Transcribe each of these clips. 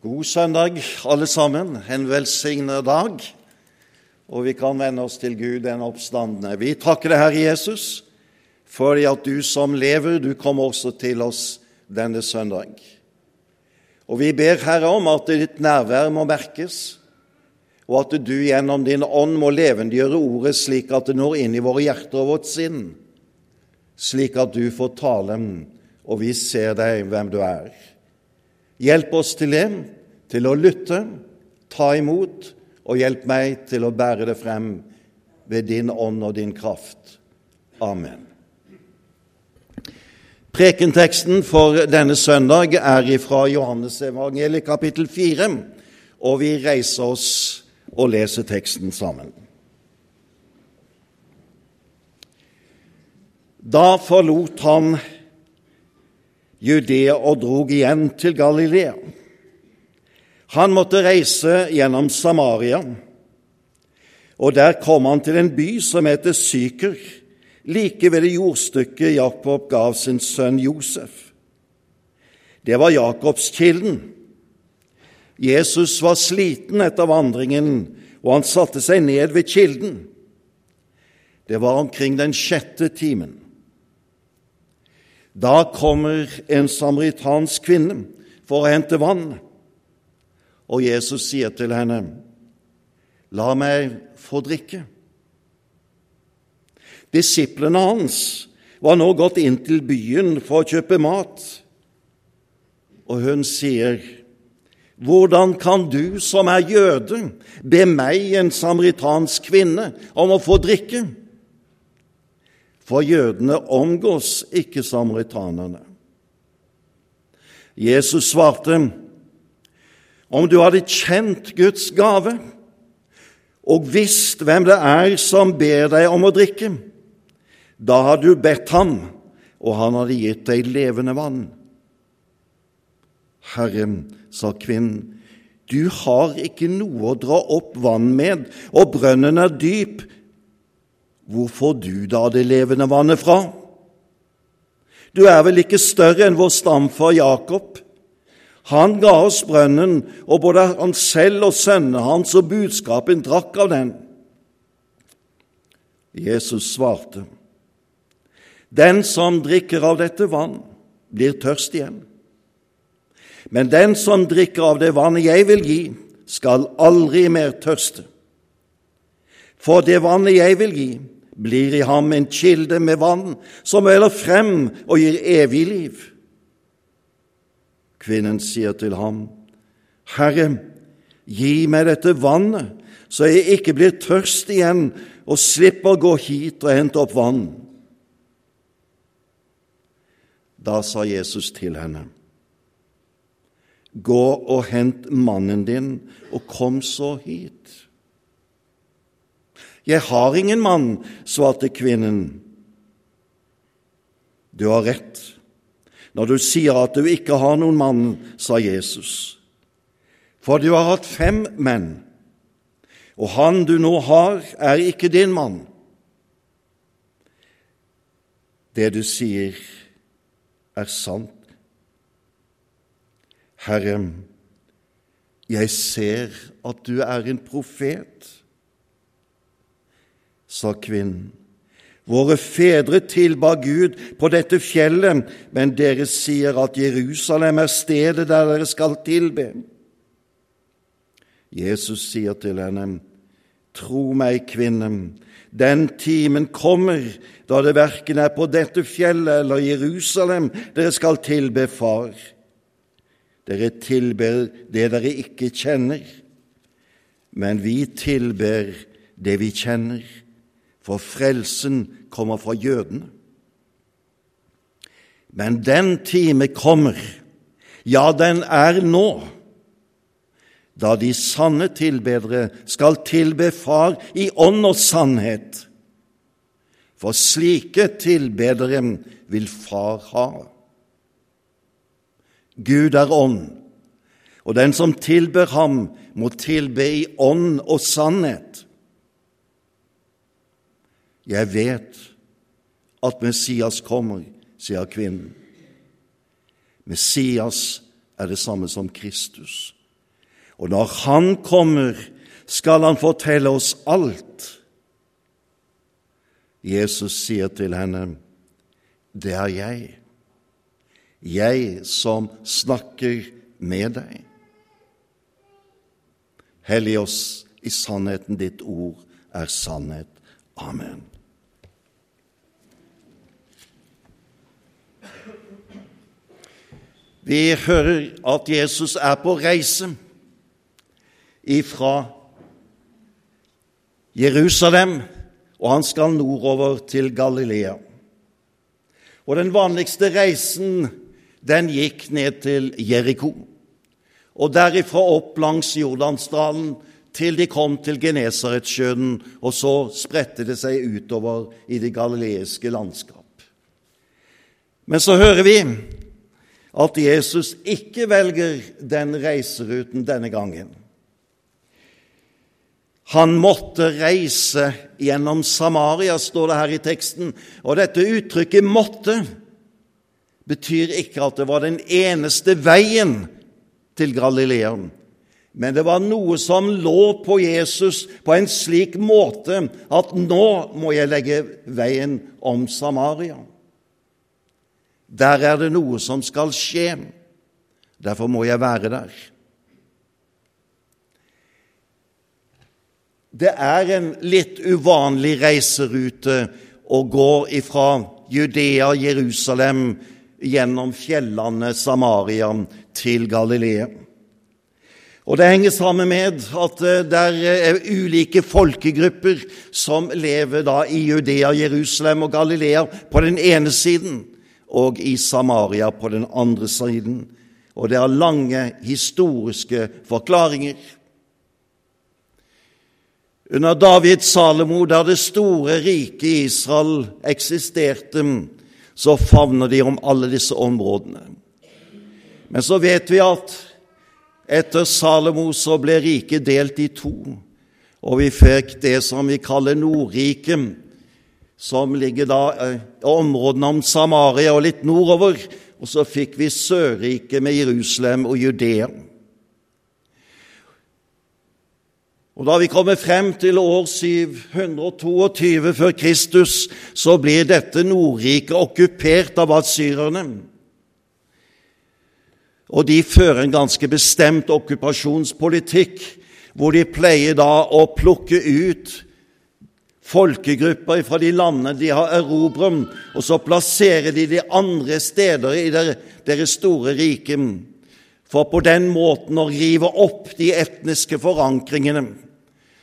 God søndag, alle sammen. En velsignet dag. Og vi kan vende oss til Gud, den oppstandende. Vi takker deg, Herre Jesus, fordi at du som lever, du kommer også til oss denne søndag. Og vi ber, Herre, om at ditt nærvær må merkes, og at du gjennom din ånd må levendegjøre ordet slik at det når inn i våre hjerter og vårt sinn, slik at du får tale, og vi ser deg hvem du er. Hjelp oss til det, til å lytte, ta imot, og hjelp meg til å bære det frem ved din ånd og din kraft. Amen. Prekenteksten for denne søndag er fra Johannesevangeliet kapittel 4, og vi reiser oss og leser teksten sammen. Da forlot han Judea og drog igjen til Galilea. Han måtte reise gjennom Samaria, og der kom han til en by som heter Syker, like ved det jordstykket Jakob gav sin sønn Josef. Det var Jakobskilden. Jesus var sliten etter vandringen, og han satte seg ned ved kilden. Det var omkring den sjette timen. Da kommer en samaritansk kvinne for å hente vann, og Jesus sier til henne, La meg få drikke. Disiplene hans var nå gått inn til byen for å kjøpe mat, og hun sier, Hvordan kan du som er jøde, be meg, en samaritansk kvinne, om å få drikke? For jødene omgås ikke samaritanerne. Jesus svarte, om du hadde kjent Guds gave og visst hvem det er som ber deg om å drikke, da hadde du bedt ham, og han hadde gitt deg levende vann. Herre, sa kvinnen, du har ikke noe å dra opp vann med, og brønnen er dyp. Hvor får du da det levende vannet fra? Du er vel ikke større enn vår stamfar Jakob? Han ga oss brønnen, og både han selv og sønnene hans og budskapen drakk av den. Jesus svarte, Den som drikker av dette vann, blir tørst igjen. Men den som drikker av det vannet jeg vil gi, skal aldri mer tørste. For det vannet jeg vil gi, blir i ham en kilde med vann som øler frem og gir evig liv. Kvinnen sier til ham, Herre, gi meg dette vannet, så jeg ikke blir tørst igjen og slipper å gå hit og hente opp vann. Da sa Jesus til henne, Gå og hent mannen din, og kom så hit. Jeg har ingen mann, svarte kvinnen. Du har rett når du sier at du ikke har noen mann, sa Jesus. For du har hatt fem menn, og han du nå har, er ikke din mann. Det du sier, er sant. Herre, jeg ser at du er en profet sa kvinnen. Våre fedre tilba Gud på dette fjellet, men dere sier at Jerusalem er stedet der dere skal tilbe. Jesus sier til henne, Tro meg, kvinne, den timen kommer da det verken er på dette fjellet eller Jerusalem dere skal tilbe Far. Dere tilber det dere ikke kjenner, men vi tilber det vi kjenner for frelsen kommer fra jødene. Men den time kommer, ja, den er nå, da de sanne tilbedere skal tilbe Far i ånd og sannhet. For slike tilbedere vil Far ha. Gud er ånd, og den som tilber ham, må tilbe i ånd og sannhet. Jeg vet at Messias kommer, sier kvinnen. Messias er det samme som Kristus. Og når Han kommer, skal Han fortelle oss alt. Jesus sier til henne, Det er jeg, jeg som snakker med deg. Hellig oss i sannheten, ditt ord er sannhet. Amen. Vi hører at Jesus er på reise ifra Jerusalem, og han skal nordover til Galilea. Og Den vanligste reisen den gikk ned til Jeriko, og derifra opp langs Jordansdalen til de kom til Genesaretsjøen, og så spredte det seg utover i det galileiske landskap. Men så hører vi at Jesus ikke velger den reiseruten denne gangen. Han måtte reise gjennom Samaria, står det her i teksten. Og dette uttrykket 'måtte' betyr ikke at det var den eneste veien til Galileaen, Men det var noe som lå på Jesus på en slik måte at nå må jeg legge veien om Samaria. Der er det noe som skal skje. Derfor må jeg være der. Det er en litt uvanlig reiserute å gå ifra Judea, Jerusalem, gjennom fjellene Samaria til Galilea. Og Det henger sammen med at eh, det er ulike folkegrupper som lever da i Judea, Jerusalem og Galilea på den ene siden, og i Samaria på den andre siden. Og det har lange historiske forklaringer. Under David Salomo, der det store riket Israel eksisterte, så favner de om alle disse områdene. Men så vet vi at etter Salomo så ble riket delt i to, og vi fikk det som vi kaller Nordriket, som ligger da i eh, områdene om Samaria og litt nordover. Og så fikk vi Sørriket med Jerusalem og Judea. Og Da vi kommer frem til år 722 før Kristus, så blir dette Nordriket okkupert av asyrerne. Og de fører en ganske bestemt okkupasjonspolitikk, hvor de pleier da å plukke ut folkegrupper fra de landene de har erobret, og så plasserer de de andre steder i deres store rike, for på den måten å rive opp de etniske forankringene.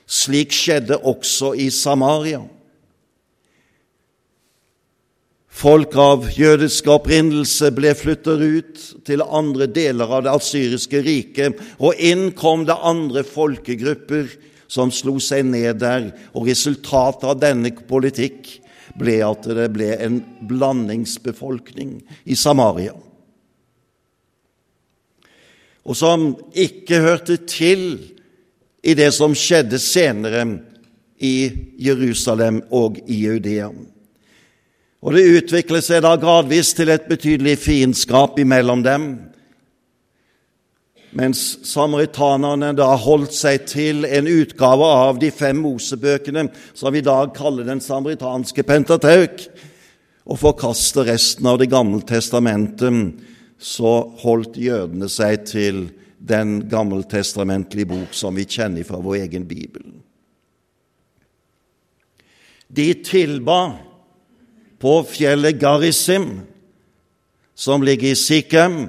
Slik skjedde også i Samaria. Folk av jødisk opprinnelse ble flyttet ut til andre deler av det asyriske riket, og inn kom det andre folkegrupper som slo seg ned der. Og resultatet av denne politikk ble at det ble en blandingsbefolkning i Samaria. Og som ikke hørte til i det som skjedde senere i Jerusalem og i Judea. Og det utviklet seg da gradvis til et betydelig fiendskap imellom dem, mens samaritanerne da holdt seg til en utgave av de fem Mosebøkene, som vi i dag kaller den samaritanske Pentateuk, og forkaster resten av Det gamle testamentet, så holdt jødene seg til den gammeltestamentlige bok som vi kjenner fra vår egen bibel. De tilba på fjellet Garisim, som ligger i Sikhem,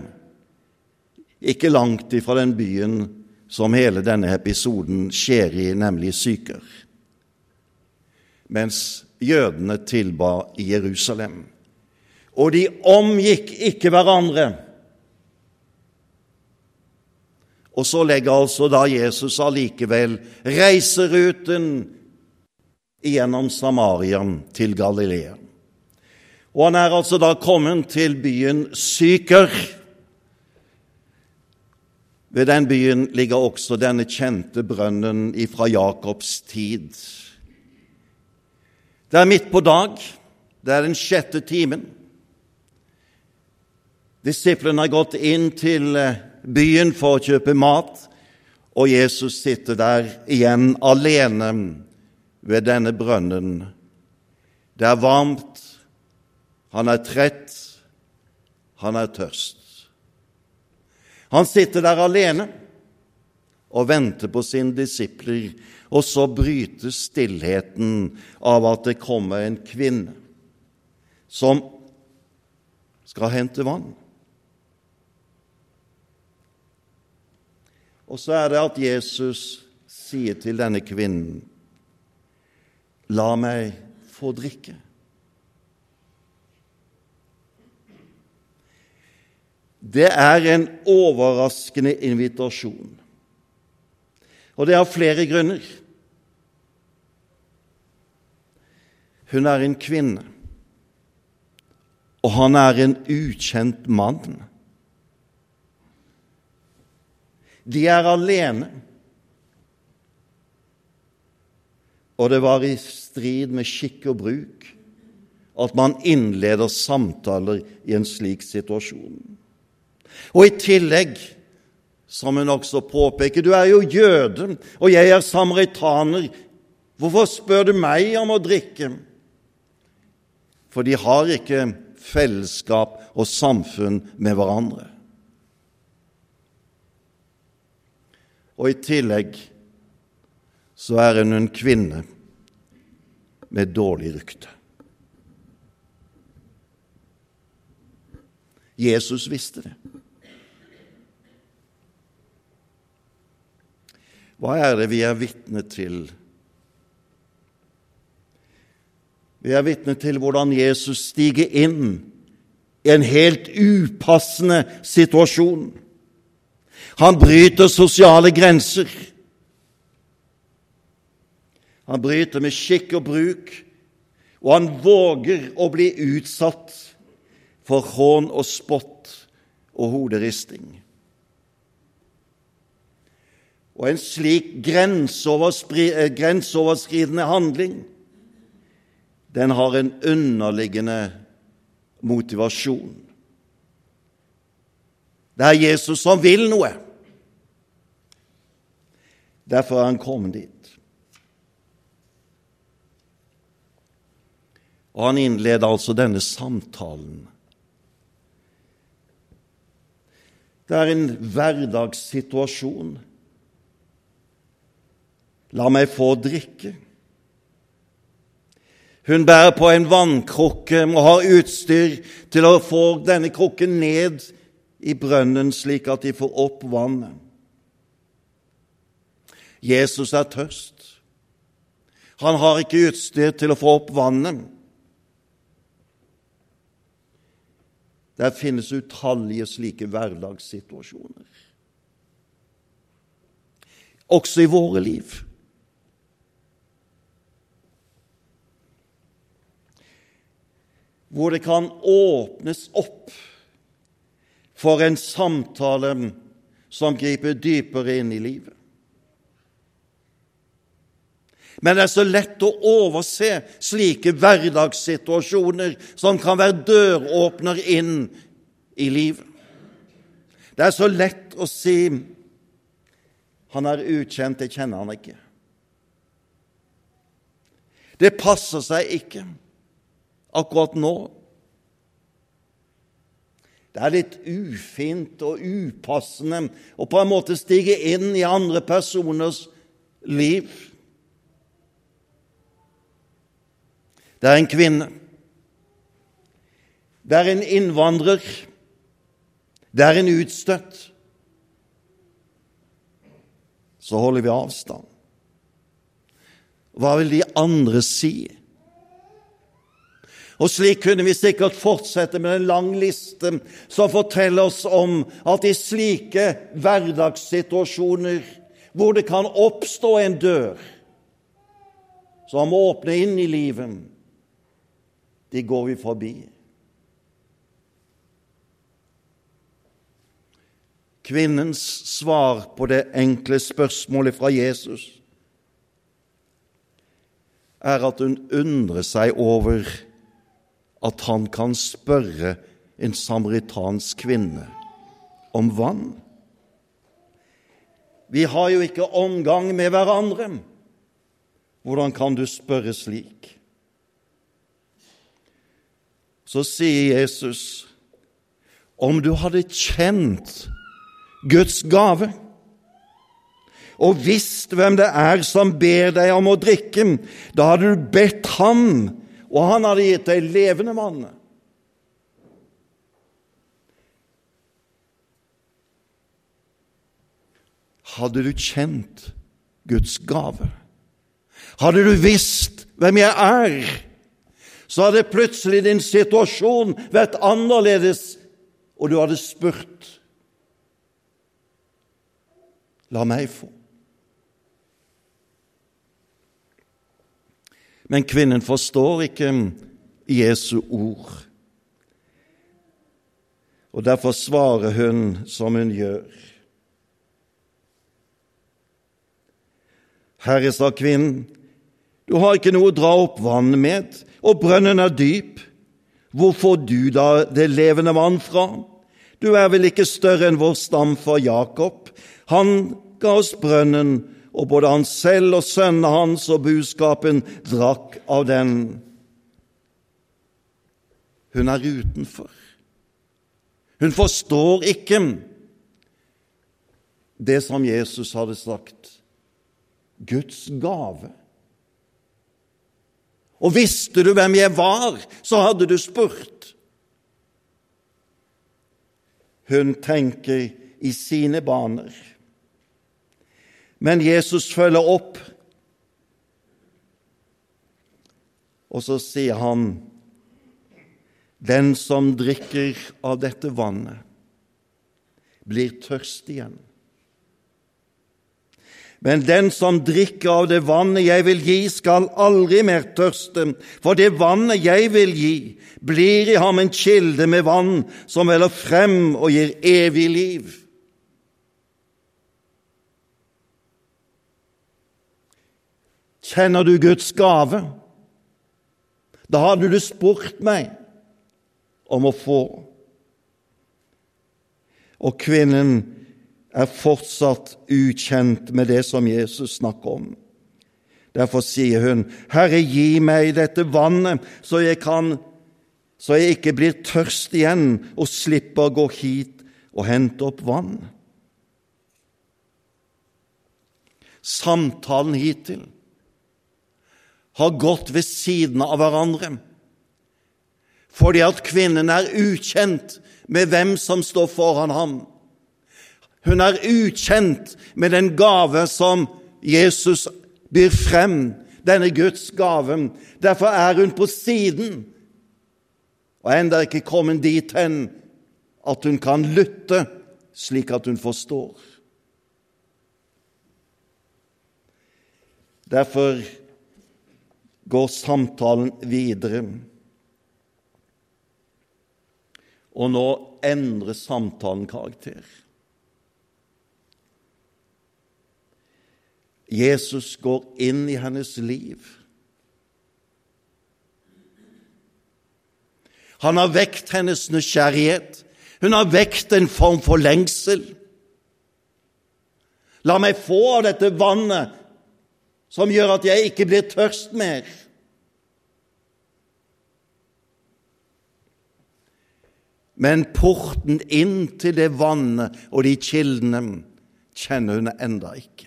ikke langt ifra den byen som hele denne episoden skjer i, nemlig Syker, mens jødene tilba i Jerusalem. Og de omgikk ikke hverandre. Og så legger altså da Jesus allikevel reiseruten gjennom Samarien til Galilea. Og han er altså da kommet til byen Syker. Ved den byen ligger også denne kjente brønnen ifra Jakobs tid. Det er midt på dag, det er den sjette timen. Disiplene har gått inn til eh, byen for å kjøpe mat, og Jesus sitter der igjen alene ved denne brønnen. Det er varmt, han er trett, han er tørst. Han sitter der alene og venter på sine disipler, og så brytes stillheten av at det kommer en kvinne som skal hente vann. Og så er det at Jesus sier til denne kvinnen, la meg få drikke. Det er en overraskende invitasjon. Og det av flere grunner. Hun er en kvinne, og han er en ukjent mann. De er alene, og det var i strid med skikk og bruk at man innleder samtaler i en slik situasjon. Og i tillegg, som hun også påpeker, du er jo jøde, og jeg er samaritaner. Hvorfor spør du meg om å drikke? For de har ikke fellesskap og samfunn med hverandre. Og i tillegg så er hun en kvinne med dårlig rykte. Jesus visste det. Hva er det vi er vitne til? Vi er vitne til hvordan Jesus stiger inn i en helt upassende situasjon. Han bryter sosiale grenser. Han bryter med skikk og bruk, og han våger å bli utsatt for hån og spott og hoderisting. Og en slik eh, grenseoverskridende handling, den har en underliggende motivasjon. Det er Jesus som vil noe. Derfor er han kommet dit. Og han innleder altså denne samtalen. Det er en hverdagssituasjon La meg få drikke. Hun bærer på en vannkrukke og har utstyr til å få denne krukken ned i brønnen, slik at de får opp vannet. Jesus er tørst. Han har ikke utstyr til å få opp vannet. Der finnes utallige slike hverdagssituasjoner, også i våre liv. Hvor det kan åpnes opp for en samtale som griper dypere inn i livet. Men det er så lett å overse slike hverdagssituasjoner som kan være døråpner inn i livet. Det er så lett å si 'Han er ukjent, jeg kjenner han ikke'. Det passer seg ikke akkurat nå. Det er litt ufint og upassende å på en måte stige inn i andre personers liv. Det er en kvinne. Det er en innvandrer. Det er en utstøtt. Så holder vi avstand. Hva vil de andre si? Og slik kunne vi sikkert fortsette med en lang liste som forteller oss om at i slike hverdagssituasjoner hvor det kan oppstå en dør som åpner inn i livet, de går vi forbi. Kvinnens svar på det enkle spørsmålet fra Jesus er at hun undrer seg over at han kan spørre en samaritansk kvinne om vann. vi har jo ikke omgang med hverandre. Hvordan kan du spørre slik? Så sier Jesus, om du hadde kjent Guds gave og visst hvem det er som ber deg om å drikke, da hadde du bedt ham, og han hadde gitt deg levende vann. Hadde du kjent Guds gave, hadde du visst hvem jeg er, så hadde plutselig din situasjon vært annerledes, og du hadde spurt La meg få. Men kvinnen forstår ikke Jesu ord. Og derfor svarer hun som hun gjør. Herre, sa kvinnen, du har ikke noe å dra opp vann med, og brønnen er dyp. Hvor får du da det levende vann fra? Du er vel ikke større enn vår stamfar Jakob? Han ga oss brønnen og både han selv og sønnene hans og buskapen drakk av den. Hun er utenfor. Hun forstår ikke det som Jesus hadde sagt Guds gave. Og visste du hvem jeg var, så hadde du spurt. Hun tenker i sine baner. Men Jesus følger opp, og så sier han den som drikker av dette vannet, blir tørst igjen. Men den som drikker av det vannet jeg vil gi, skal aldri mer tørste, for det vannet jeg vil gi, blir i ham en kilde med vann som veller frem og gir evig liv. Kjenner du Guds gave? Da hadde du spurt meg om å få. Og kvinnen er fortsatt ukjent med det som Jesus snakker om. Derfor sier hun, 'Herre, gi meg dette vannet, så jeg, kan, så jeg ikke blir tørst igjen og slipper å gå hit og hente opp vann.' Samtalen hittil har gått ved siden av hverandre, fordi at kvinnen er ukjent med hvem som står foran ham. Hun er ukjent med den gave som Jesus byr frem, denne Guds gaven. Derfor er hun på siden og enda ikke kommet dit hen at hun kan lytte slik at hun forstår. Derfor går samtalen videre. Og nå endrer samtalen karakter. Jesus går inn i hennes liv. Han har vekt hennes nysgjerrighet. Hun har vekt en form for lengsel. La meg få av dette vannet som gjør at jeg ikke blir tørst mer. Men porten inn til det vannet og de kildene kjenner hun enda ikke.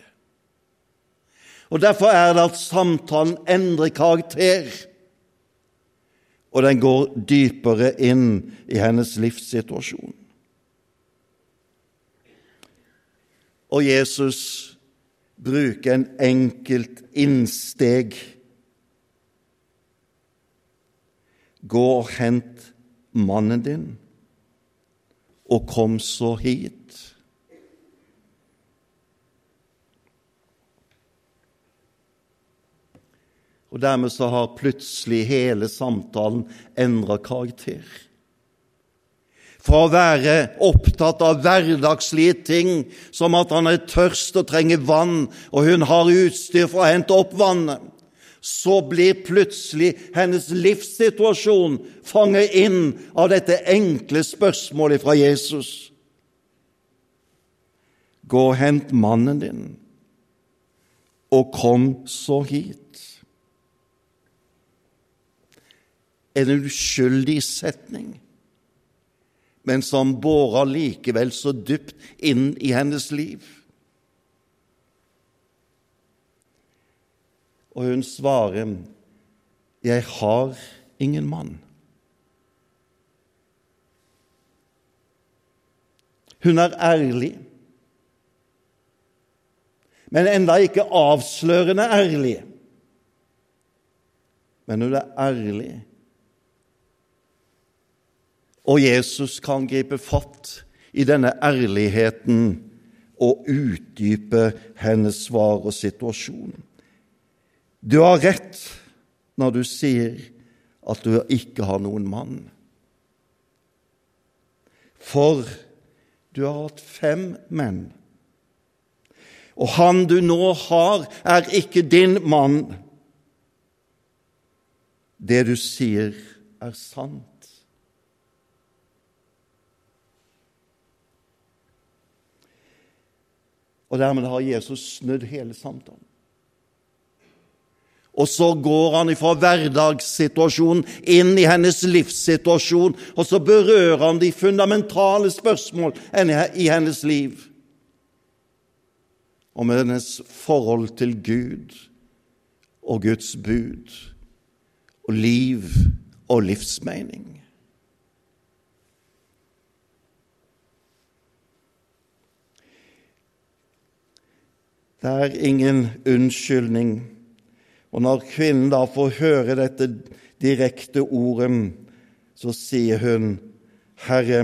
Og Derfor er det at samtalen endrer karakter, og den går dypere inn i hennes livssituasjon. Og Jesus bruke en enkelt innsteg. Gå og hent mannen din, og kom så hit. Og dermed så har plutselig hele samtalen endra karakter. Fra å være opptatt av hverdagslige ting, som at han er tørst og trenger vann, og hun har utstyr for å hente opp vannet, så blir plutselig hennes livssituasjon fanget inn av dette enkle spørsmålet fra Jesus. gå og hent mannen din, og kom så hit. En uskyldig setning, men som bårer likevel så dypt inn i hennes liv. Og hun svarer, 'Jeg har ingen mann'. Hun er ærlig, men enda ikke avslørende ærlig. Men hun er ærlig. Og Jesus kan gripe fatt i denne ærligheten og utdype hennes svar og situasjon. Du har rett når du sier at du ikke har noen mann. For du har hatt fem menn, og han du nå har, er ikke din mann. Det du sier, er sant. Og dermed har Jesus snudd hele samtalen. Og så går han fra hverdagssituasjonen inn i hennes livssituasjon, og så berører han de fundamentale spørsmål i hennes liv. Om hennes forhold til Gud og Guds bud og liv og livsmening. Det er ingen unnskyldning og når kvinnen da får høre dette direkte ordet, så sier hun, Herre,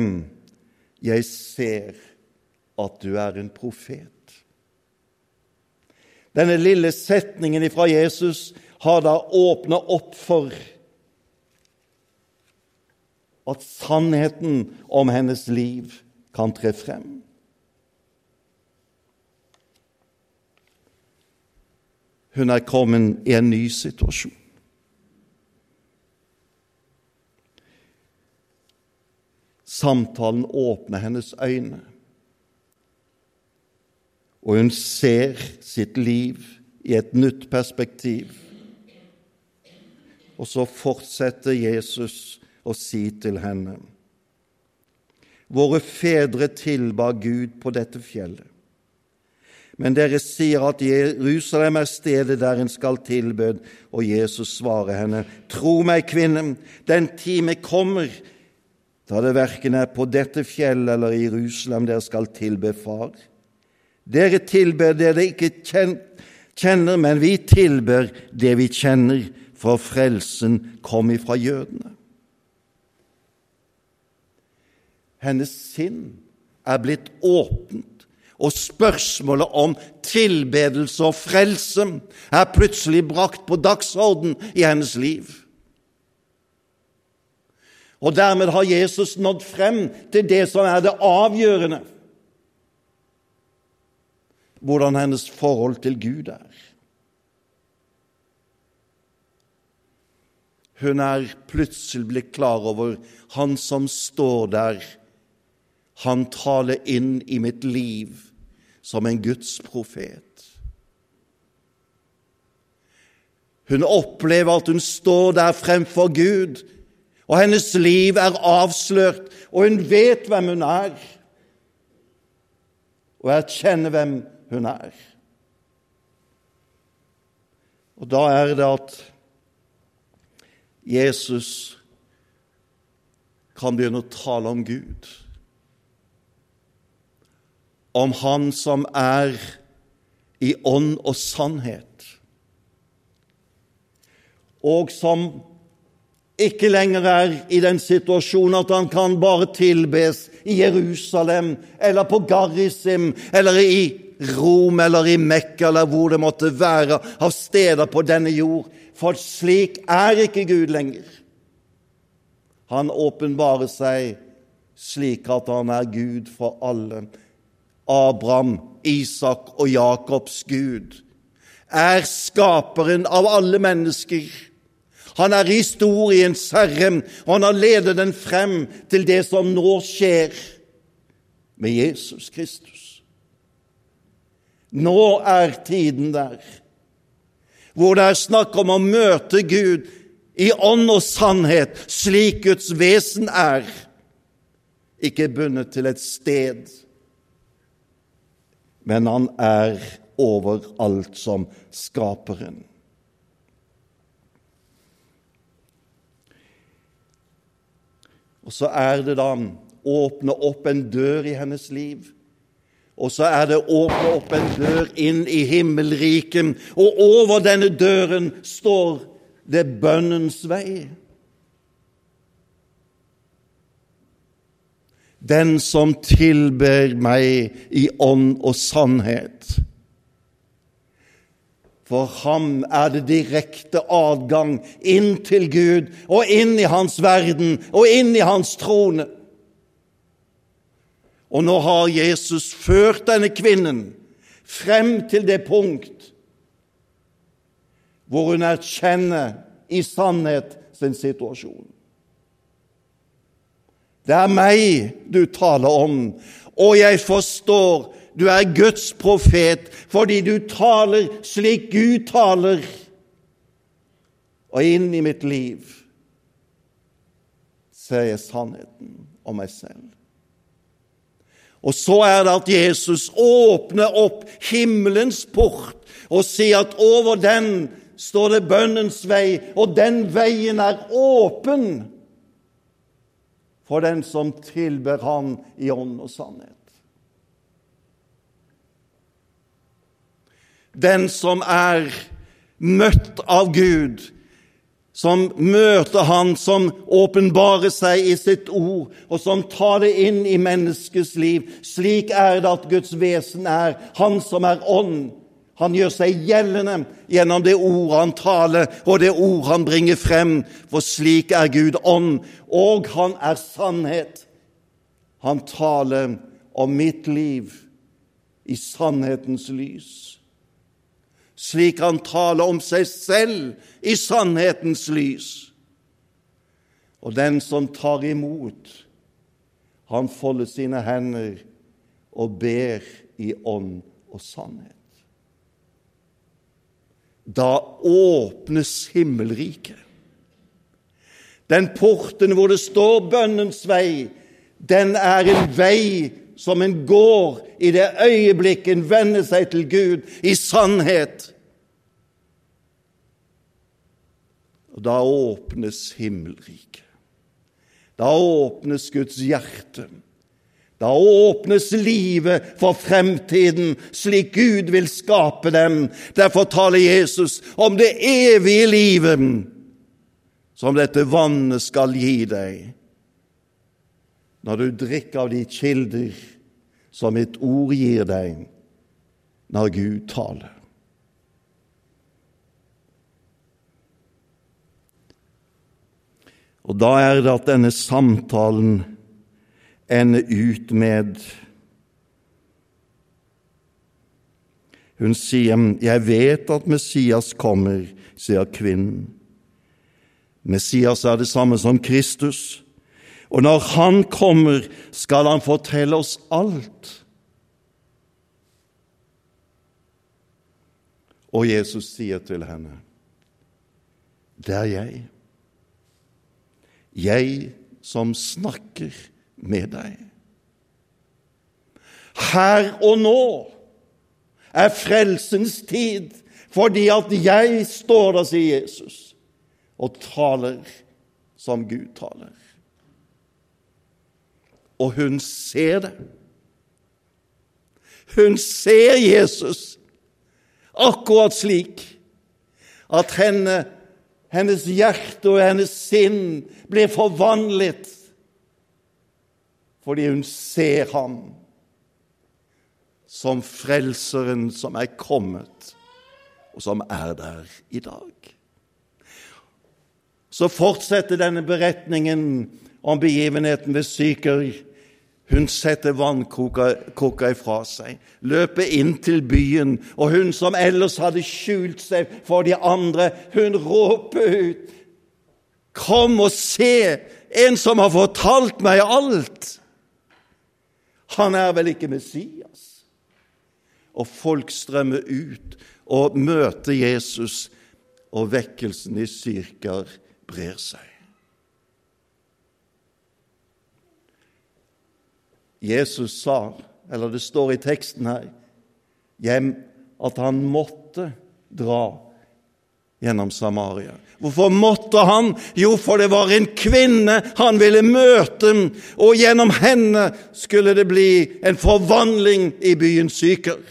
jeg ser at du er en profet. Denne lille setningen fra Jesus har da åpna opp for at sannheten om hennes liv kan tre frem. Hun er kommet i en ny situasjon. Samtalen åpner hennes øyne, og hun ser sitt liv i et nytt perspektiv. Og så fortsetter Jesus å si til henne.: Våre fedre tilba Gud på dette fjellet. Men dere sier at Jerusalem er stedet der en skal tilbød, og Jesus svarer henne, Tro meg, kvinne, den time kommer da det verken er på dette fjellet eller i Jerusalem dere skal tilbe Far. Dere tilber det dere ikke kjenner, men vi tilber det vi kjenner, for frelsen kom ifra jødene. Hennes sinn er blitt åpent og spørsmålet om tilbedelse og frelse er plutselig brakt på dagsorden i hennes liv. Og dermed har Jesus nådd frem til det som er det avgjørende hvordan hennes forhold til Gud er. Hun er plutselig blitt klar over Han som står der, han taler inn i mitt liv som en Guds profet. Hun opplever at hun står der fremfor Gud, og hennes liv er avslørt, og hun vet hvem hun er, og erkjenner hvem hun er. Og da er det at Jesus kan begynne å tale om Gud om Han som er i ånd og sannhet, og som ikke lenger er i den situasjonen at han kan bare tilbes i Jerusalem eller på Garrisim eller i Rom eller i Mekka eller hvor det måtte være av steder på denne jord. For slik er ikke Gud lenger. Han åpenbarer seg slik at han er Gud for alle Abraham, Isak og Jakobs Gud, er skaperen av alle mennesker. Han er historiens herre, og han har ledet den frem til det som nå skjer med Jesus Kristus. Nå er tiden der hvor det er snakk om å møte Gud i ånd og sannhet, slik Guds vesen er, ikke bundet til et sted, men han er overalt som skaperen. Og så er det da åpne opp en dør i hennes liv og så er det åpne opp en dør inn i himmelriket, og over denne døren står det bønnens vei. Den som tilber meg i ånd og sannhet. For ham er det direkte adgang inn til Gud og inn i hans verden og inn i hans trone. Og nå har Jesus ført denne kvinnen frem til det punkt hvor hun erkjenner i sannhet sin situasjon. Det er meg du taler om, og jeg forstår du er Guds profet fordi du taler slik Gud taler, og inn i mitt liv ser jeg sannheten om meg selv. Og så er det at Jesus åpner opp himmelens port og sier at over den står det bønnens vei, og den veien er åpen for den som tilber Han i ånd og sannhet. Den som er møtt av Gud, som møter Han, som åpenbarer seg i sitt ord, og som tar det inn i menneskets liv. Slik er det at Guds vesen er, Han som er ånd. Han gjør seg gjeldende gjennom det ord han taler, og det ord han bringer frem, for slik er Gud ånd, og han er sannhet. Han taler om mitt liv i sannhetens lys slik han taler om seg selv i sannhetens lys. Og den som tar imot, han folder sine hender og ber i ånd og sannhet. Da åpnes himmelriket. Den porten hvor det står bønnens vei, den er en vei som en går i det øyeblikket en vender seg til Gud i sannhet. Og da åpnes himmelriket. Da åpnes Guds hjerte. Da åpnes livet for fremtiden slik Gud vil skape dem. Derfor taler Jesus om det evige livet som dette vannet skal gi deg når du drikker av de kilder som mitt ord gir deg når Gud taler. Og da er det at denne samtalen ender ut med Hun sier, 'Jeg vet at Messias kommer', sier kvinnen. Messias er det samme som Kristus. Og når Han kommer, skal Han fortelle oss alt. Og Jesus sier til henne, det er jeg. Jeg som snakker med deg. Her og nå er frelsens tid, fordi at jeg står der, sier Jesus, og taler som Gud taler og hun ser det. Hun ser Jesus akkurat slik at henne, hennes hjerte og hennes sinn blir forvandlet fordi hun ser ham som frelseren som er kommet, og som er der i dag. Så fortsetter denne beretningen om begivenheten ved Syker hun setter vannkoka ifra seg, løper inn til byen, og hun som ellers hadde skjult seg for de andre, hun råper ut. Kom og se, en som har fortalt meg alt! Han er vel ikke Messias? og folk strømmer ut og møter Jesus, og vekkelsen i Syrkar brer seg. Jesus sa, eller det står i teksten her, at han måtte dra gjennom Samaria. Hvorfor måtte han? Jo, for det var en kvinne han ville møte, og gjennom henne skulle det bli en forvandling i byen Syker.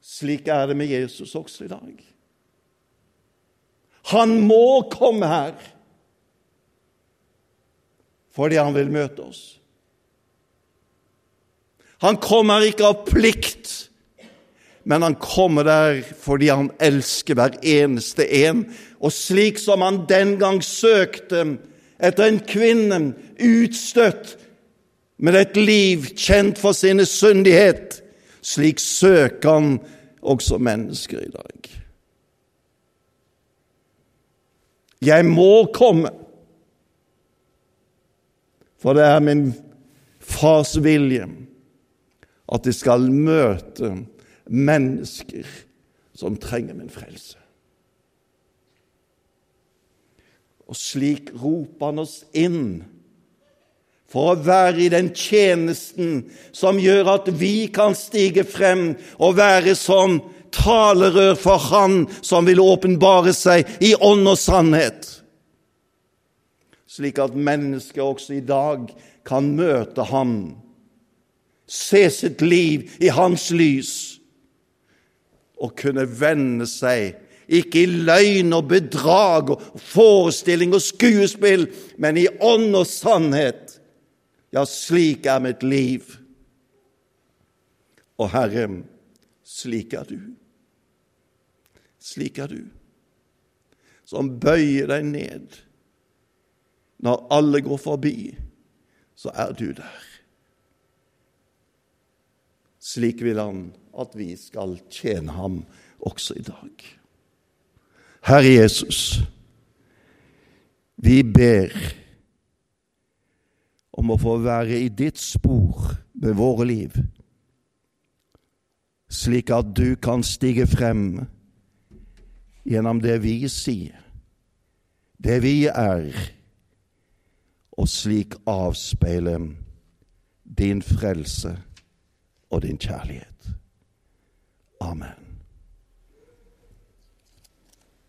Slik er det med Jesus også i dag. Han må komme her fordi han vil møte oss. Han kommer ikke av plikt men han kommer der fordi han elsker hver eneste en. Og slik som han den gang søkte etter en kvinne utstøtt, med et liv kjent for sine syndighet, slik søker han også mennesker i dag. Jeg må komme, for det er min fars vilje at de skal møte mennesker som trenger min frelse. Og slik roper han oss inn for å være i den tjenesten som gjør at vi kan stige frem og være som talerør for Han som vil åpenbare seg i ånd og sannhet, slik at mennesket også i dag kan møte Ham, se sitt liv i Hans lys å kunne vende seg, ikke i løgn og bedrag og forestilling og skuespill, men i ånd og sannhet. Ja, slik er mitt liv. Og Herre, slik er du. Slik er du, som bøyer deg ned. Når alle går forbi, så er du der. Slik vil Han at vi skal tjene ham også i dag. Herre Jesus, vi ber om å få være i ditt spor med våre liv, slik at du kan stige frem gjennom det vi sier, det vi er, og slik avspeile din frelse og din kjærlighet. Amen.